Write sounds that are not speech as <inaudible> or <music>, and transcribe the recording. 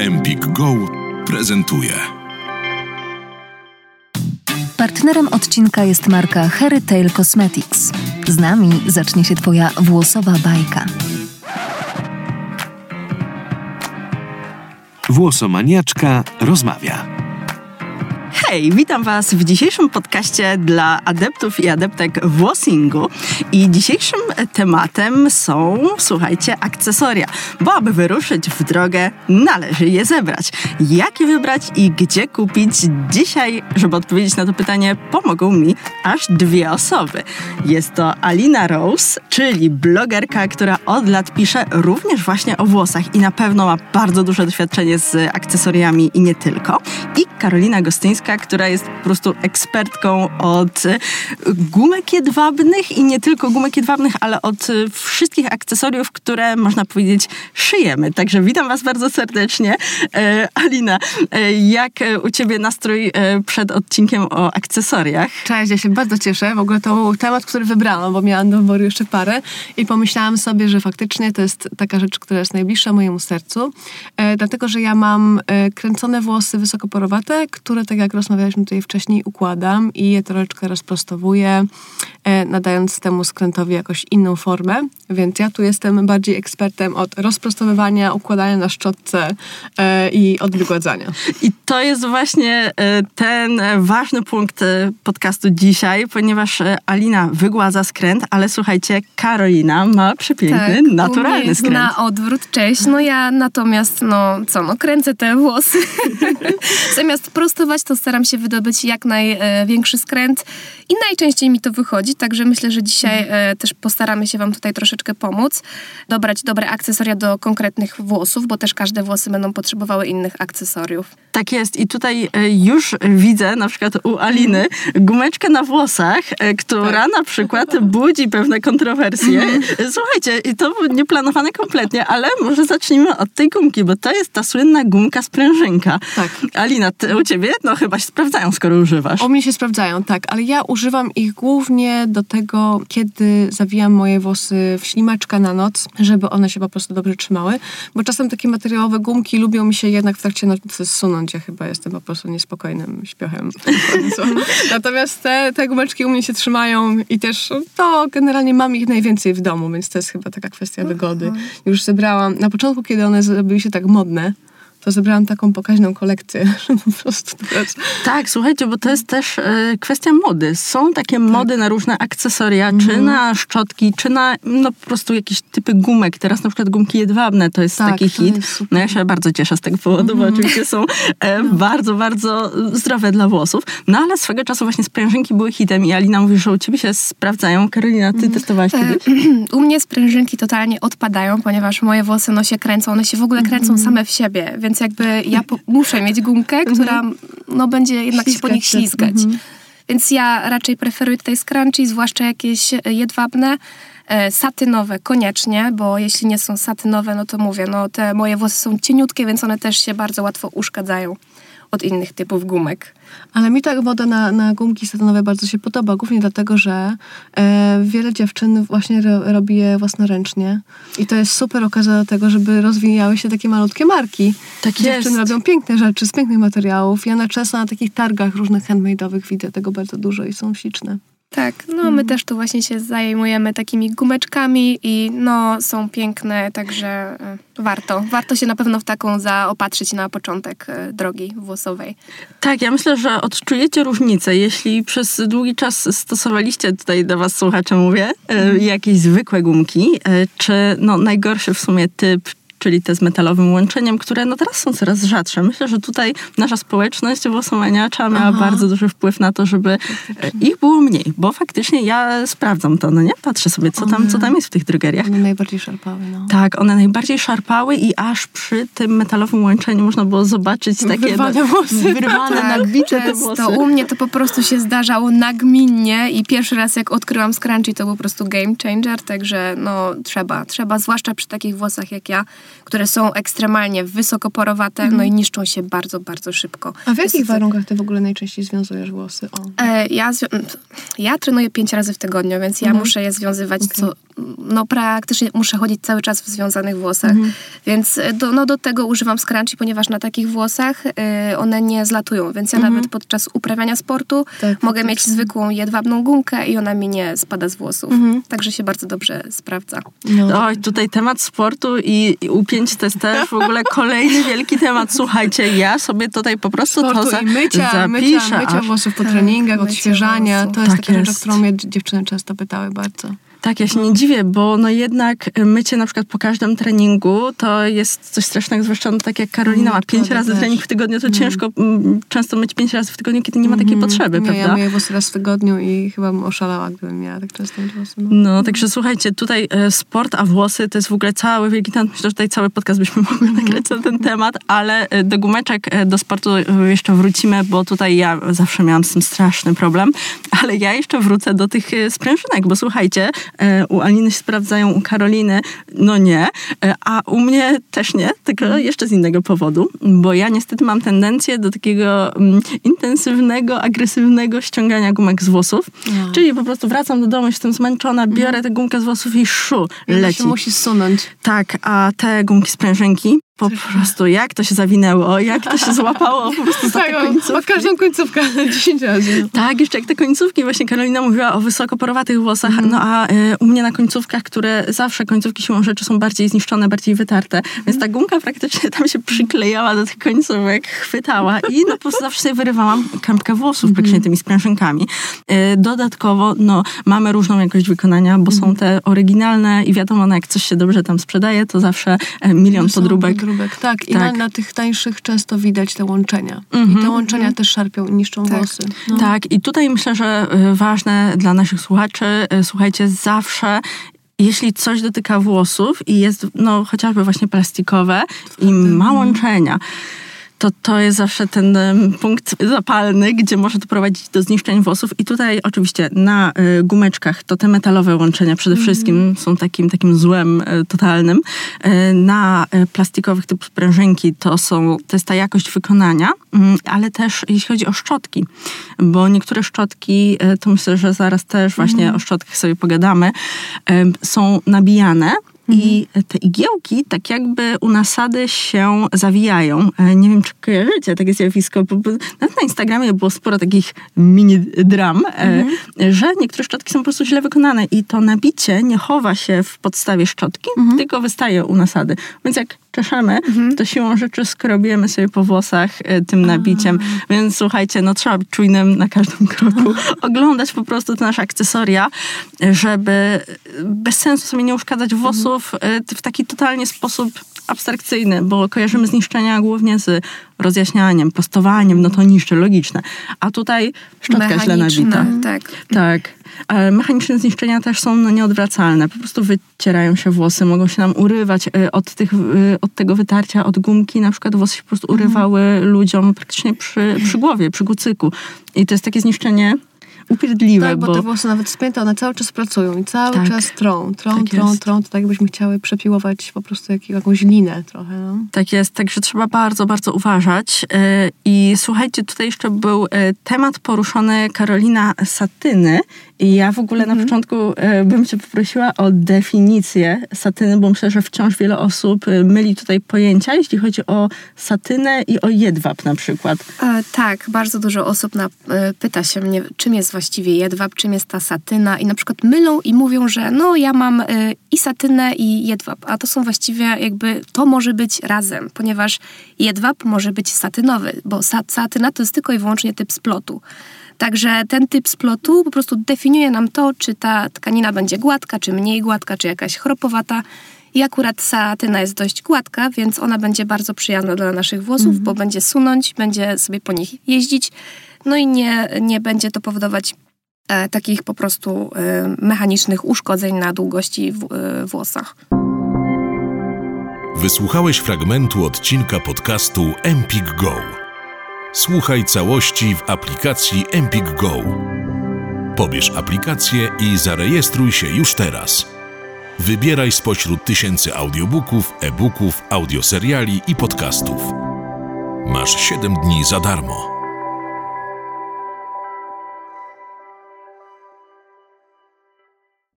Empik Go prezentuje. Partnerem odcinka jest marka Harry Tail Cosmetics. Z nami zacznie się Twoja włosowa bajka. Włosomaniaczka rozmawia. Hej, witam Was w dzisiejszym podcaście dla adeptów i adeptek włosingu. I dzisiejszym tematem są, słuchajcie, akcesoria. Bo aby wyruszyć w drogę, należy je zebrać. Jak je wybrać i gdzie kupić? Dzisiaj, żeby odpowiedzieć na to pytanie, pomogą mi aż dwie osoby. Jest to Alina Rose, czyli blogerka, która od lat pisze również właśnie o włosach i na pewno ma bardzo duże doświadczenie z akcesoriami i nie tylko. I Karolina Gostyńska, która jest po prostu ekspertką od e, gumek jedwabnych i nie tylko gumek jedwabnych, ale od e, wszystkich akcesoriów, które można powiedzieć szyjemy. Także witam Was bardzo serdecznie. E, Alina, jak u Ciebie nastrój przed odcinkiem o akcesoriach? Cześć, ja się bardzo cieszę. W ogóle to temat, który wybrałam, bo miałam do wyboru jeszcze parę i pomyślałam sobie, że faktycznie to jest taka rzecz, która jest najbliższa mojemu sercu, dlatego, że ja mam kręcone włosy wysokoporowate, które, tak jak rozmawialiśmy tutaj wcześniej, układam i je troszeczkę rozprostowuję, e, nadając temu skrętowi jakoś inną formę. Więc ja tu jestem bardziej ekspertem od rozprostowywania, układania na szczotce e, i odwygładzania. I to jest właśnie e, ten ważny punkt podcastu dzisiaj, ponieważ Alina wygładza skręt, ale słuchajcie, Karolina ma przepiękny, tak, naturalny skręt. na odwrót, cześć. No ja natomiast, no co, no kręcę te włosy. <laughs> Zamiast prostować, to staram się wydobyć jak największy skręt i najczęściej mi to wychodzi, także myślę, że dzisiaj e, też postaramy się Wam tutaj troszeczkę pomóc, dobrać dobre akcesoria do konkretnych włosów, bo też każde włosy będą potrzebowały innych akcesoriów. Tak jest i tutaj e, już widzę na przykład u Aliny gumeczkę na włosach, e, która tak. na przykład budzi pewne kontrowersje. Mhm. Słuchajcie, i to nieplanowane kompletnie, ale może zacznijmy od tej gumki, bo to jest ta słynna gumka sprężynka. Tak. Alina, ty, u ciebie no chyba się sprawdzają, skoro używasz. U mnie się sprawdzają, tak, ale ja używam ich głównie do tego, kiedy zawijam moje włosy w ślimaczka na noc, żeby one się po prostu dobrze trzymały, bo czasem takie materiałowe gumki lubią mi się jednak w trakcie nocy zsunąć. Ja chyba jestem po prostu niespokojnym śpiochem. <laughs> Natomiast te, te gumeczki u mnie się trzymają i też to generalnie mam ich najwięcej w domu, więc to jest chyba taka kwestia wygody. Już zebrałam, na początku, kiedy one zrobiły się tak modne, to zebrałam taką pokaźną kolekcję, <laughs> że po prostu teraz... Tak, słuchajcie, bo to jest też e, kwestia mody. Są takie tak. mody na różne akcesoria, czy mhm. na szczotki, czy na no po prostu jakieś typy gumek. Teraz na przykład gumki jedwabne to jest tak, taki hit. Jest no ja się bardzo cieszę z tego powodu, bo mhm. oczywiście są e, no. bardzo, bardzo zdrowe dla włosów. No ale swego czasu właśnie sprężynki były hitem i Alina mówi, że u ciebie się sprawdzają. Karolina, ty mhm. testowałaś e, kiedyś? <clears throat> U mnie sprężynki totalnie odpadają, ponieważ moje włosy no się kręcą, one się w ogóle kręcą mhm. same w siebie, więc więc jakby ja po, muszę mieć gumkę, mhm. która no, będzie jednak się po nich ślizgać. Mhm. Więc ja raczej preferuję tutaj scrunchie, zwłaszcza jakieś jedwabne, e, satynowe koniecznie, bo jeśli nie są satynowe, no to mówię, no te moje włosy są cieniutkie, więc one też się bardzo łatwo uszkadzają od innych typów gumek. Ale mi ta woda na, na gumki satynowe bardzo się podoba, głównie dlatego, że e, wiele dziewczyn właśnie ro, robi je własnoręcznie i to jest super okazja do tego, żeby rozwijały się takie malutkie marki. Tak Dziewczyny jest. robią piękne rzeczy z pięknych materiałów. Ja na często na takich targach różnych handmade'owych widzę tego bardzo dużo i są śliczne. Tak, no my mhm. też tu właśnie się zajmujemy takimi gumeczkami i no są piękne, także e, warto. Warto się na pewno w taką zaopatrzyć na początek e, drogi włosowej. Tak, ja myślę, że odczujecie różnicę. Jeśli przez długi czas stosowaliście, tutaj do was słuchacze mówię, mm. jakieś zwykłe gumki, czy no najgorszy w sumie typ, czyli te z metalowym łączeniem, które no teraz są coraz rzadsze. Myślę, że tutaj nasza społeczność włosomaniacza miała Aha. bardzo duży wpływ na to, żeby ich było mniej, bo faktycznie ja sprawdzam to, no nie? Patrzę sobie, co tam, co tam jest w tych drogeriach. One najbardziej szarpały, no. Tak, one najbardziej szarpały i aż przy tym metalowym łączeniu można było zobaczyć takie... Wyrwane no, <laughs> włosy. Wyrwane, tak, te włosy. To u mnie to po prostu się zdarzało nagminnie i pierwszy raz jak odkryłam scrunchie to był po prostu game changer, także no trzeba, trzeba, zwłaszcza przy takich włosach jak ja, które są ekstremalnie wysokoporowate, Mhm. no i niszczą się bardzo, bardzo szybko. A w jakich Jest- warunkach ty w ogóle najczęściej związujesz włosy? O. E, Ja, ja trenuję pięć razy w tygodniu, więc ja muszę je związywać co, no praktycznie muszę chodzić cały czas w związanych włosach, więc e, do, no, do tego używam scrunchie, ponieważ na takich włosach e, one nie zlatują, więc ja nawet podczas uprawiania sportu Tak, mogę mieć faktycznie. zwykłą jedwabną gumkę i ona mi nie spada z włosów. Także się bardzo dobrze sprawdza. No. Oj, tutaj temat sportu i, i upięć to jest też w ogóle <laughs> kolejny wielki temat. Słuchajcie, ja sobie tutaj po prostu to Sportu za, i mycia, zapiszę. mycia, mycia włosów po treningach, mycia odświeżania. To jest Tak taka rzecz, o którą mnie dziewczyny często pytały bardzo. Tak, ja się nie dziwię, bo no jednak mycie na przykład po każdym treningu to jest coś strasznego, zwłaszcza no, tak jak Karolina ma Mm, pięć prawda razy też. trening w tygodniu, to ciężko mm, często myć pięć razy w tygodniu, kiedy nie ma takiej potrzeby, Mhm. Nie, prawda? ja myję włosy raz w tygodniu i chyba bym oszalała, gdybym miała tak często włosy. No. No, także słuchajcie, tutaj e, sport, a włosy to jest w ogóle cały wielki temat. Myślę, że tutaj cały podcast byśmy <laughs> mogli nagrać na ten temat, ale e, do gumeczek, e, do sportu jeszcze wrócimy, bo tutaj ja zawsze miałam z tym straszny problem, <laughs> ale ja jeszcze wrócę do tych sprężynek, bo słuchajcie, u Aliny się sprawdzają, u Karoliny no nie, e, a u mnie też nie, tylko jeszcze z innego powodu, bo ja niestety mam tendencję do takiego mm, intensywnego, agresywnego ściągania gumek z włosów, No. czyli po prostu wracam do domu, jestem zmęczona, biorę tę gumkę z włosów i szu, I leci. się musi zsunąć. Tak, a te gumki sprężynki, po prostu jak to się zawinęło, jak to się złapało po prostu za te Tak, o, o końcówki. każdą końcówkę 10 <laughs> razy. No. Tak, jeszcze jak te końcówki, właśnie Karolina mówiła o wysokoporowatych włosach, no a y, u mnie na końcówkach, które zawsze końcówki siłą rzeczy są bardziej zniszczone, bardziej wytarte, więc ta gumka praktycznie tam się przyklejała do tych końcówek, chwytała i no po prostu zawsze sobie wyrywałam kępkę włosów praktycznie tymi sprężynkami. Y, dodatkowo, no mamy różną jakość wykonania, bo są te oryginalne i wiadomo, no jak coś się dobrze tam sprzedaje, to zawsze e, milion podróbek. Tak, i Tak. Na, na tych tańszych często widać te łączenia. I Mhm, te łączenia też szarpią i niszczą Tak. włosy. No. Tak, i tutaj myślę, że y, ważne dla naszych słuchaczy, y, słuchajcie, zawsze jeśli coś dotyka włosów i jest no, chociażby właśnie plastikowe i ma łączenia, to to jest zawsze ten punkt zapalny, gdzie może to prowadzić do zniszczeń włosów. I tutaj oczywiście na y, gumeczkach to te metalowe łączenia przede wszystkim są takim, takim złem y, totalnym. Y, na y, plastikowych typu sprężynki to, są, to jest ta jakość wykonania, mm, ale też jeśli chodzi o szczotki, bo niektóre szczotki, to myślę, że zaraz też właśnie o szczotkach sobie pogadamy, są nabijane i te igiełki tak jakby u nasady się zawijają. E, Nie wiem, czy kojarzycie takie zjawisko, bo nawet na Instagramie było sporo takich mini dram, e, że niektóre szczotki są po prostu źle wykonane i to nabicie nie chowa się w podstawie szczotki, tylko wystaje u nasady. Więc jak czeszemy, to siłą rzeczy skrobiemy sobie po włosach e, tym nabiciem. Więc słuchajcie, no trzeba być czujnym na każdym kroku. <laughs> Oglądać po prostu te nasze akcesoria, żeby e, bez sensu sobie nie uszkadzać włosów e, w taki totalnie sposób abstrakcyjny, bo kojarzymy zniszczenia głównie z rozjaśnianiem, prostowaniem, no to niszczy, logiczne. A tutaj szczotka źle nabita. Tak. Tak. Ale mechaniczne zniszczenia też są no, nieodwracalne. Po prostu wycierają się włosy, mogą się nam urywać y, od, tych, y, od tego wytarcia, od gumki. Na przykład włosy się po prostu urywały ludziom praktycznie przy, przy głowie, przy kucyku. I to jest takie zniszczenie upierdliwe, Tak, bo, bo te włosy nawet spięte, one cały czas pracują i cały Tak. czas trą, trą, Tak trą, jest. trą. To tak jakbyśmy chciały przepiłować po prostu jak, jakąś linę trochę. No. Tak jest, także trzeba bardzo, bardzo uważać. Yy, I słuchajcie, tutaj jeszcze był yy, temat poruszony Karolina Satyny. I ja w ogóle na początku yy, bym cię poprosiła o definicję satyny, bo myślę, że wciąż wiele osób myli tutaj pojęcia, jeśli chodzi o satynę i o jedwab na przykład. E, tak, bardzo dużo osób na, e, pyta się mnie, czym jest właściwie jedwab, czym jest ta satyna i na przykład mylą i mówią, że no ja mam e, i satynę i jedwab, a to są właściwie jakby, to może być razem, ponieważ jedwab może być satynowy, bo sa, satyna to jest tylko i wyłącznie typ splotu. Także ten typ splotu po prostu definiuje nam to, czy ta tkanina będzie gładka, czy mniej gładka, czy jakaś chropowata. I akurat satyna jest dość gładka, więc ona będzie bardzo przyjazna dla naszych włosów, bo będzie sunąć, będzie sobie po nich jeździć, no i nie, nie będzie to powodować e, takich po prostu e, mechanicznych uszkodzeń na długości w, e, włosach. Wysłuchałeś fragmentu odcinka podcastu Empik Go. Słuchaj całości w aplikacji Empik Go. Pobierz aplikację i zarejestruj się już teraz. Wybieraj spośród tysięcy audiobooków, e-booków, audioseriali i podcastów. Masz 7 dni za darmo.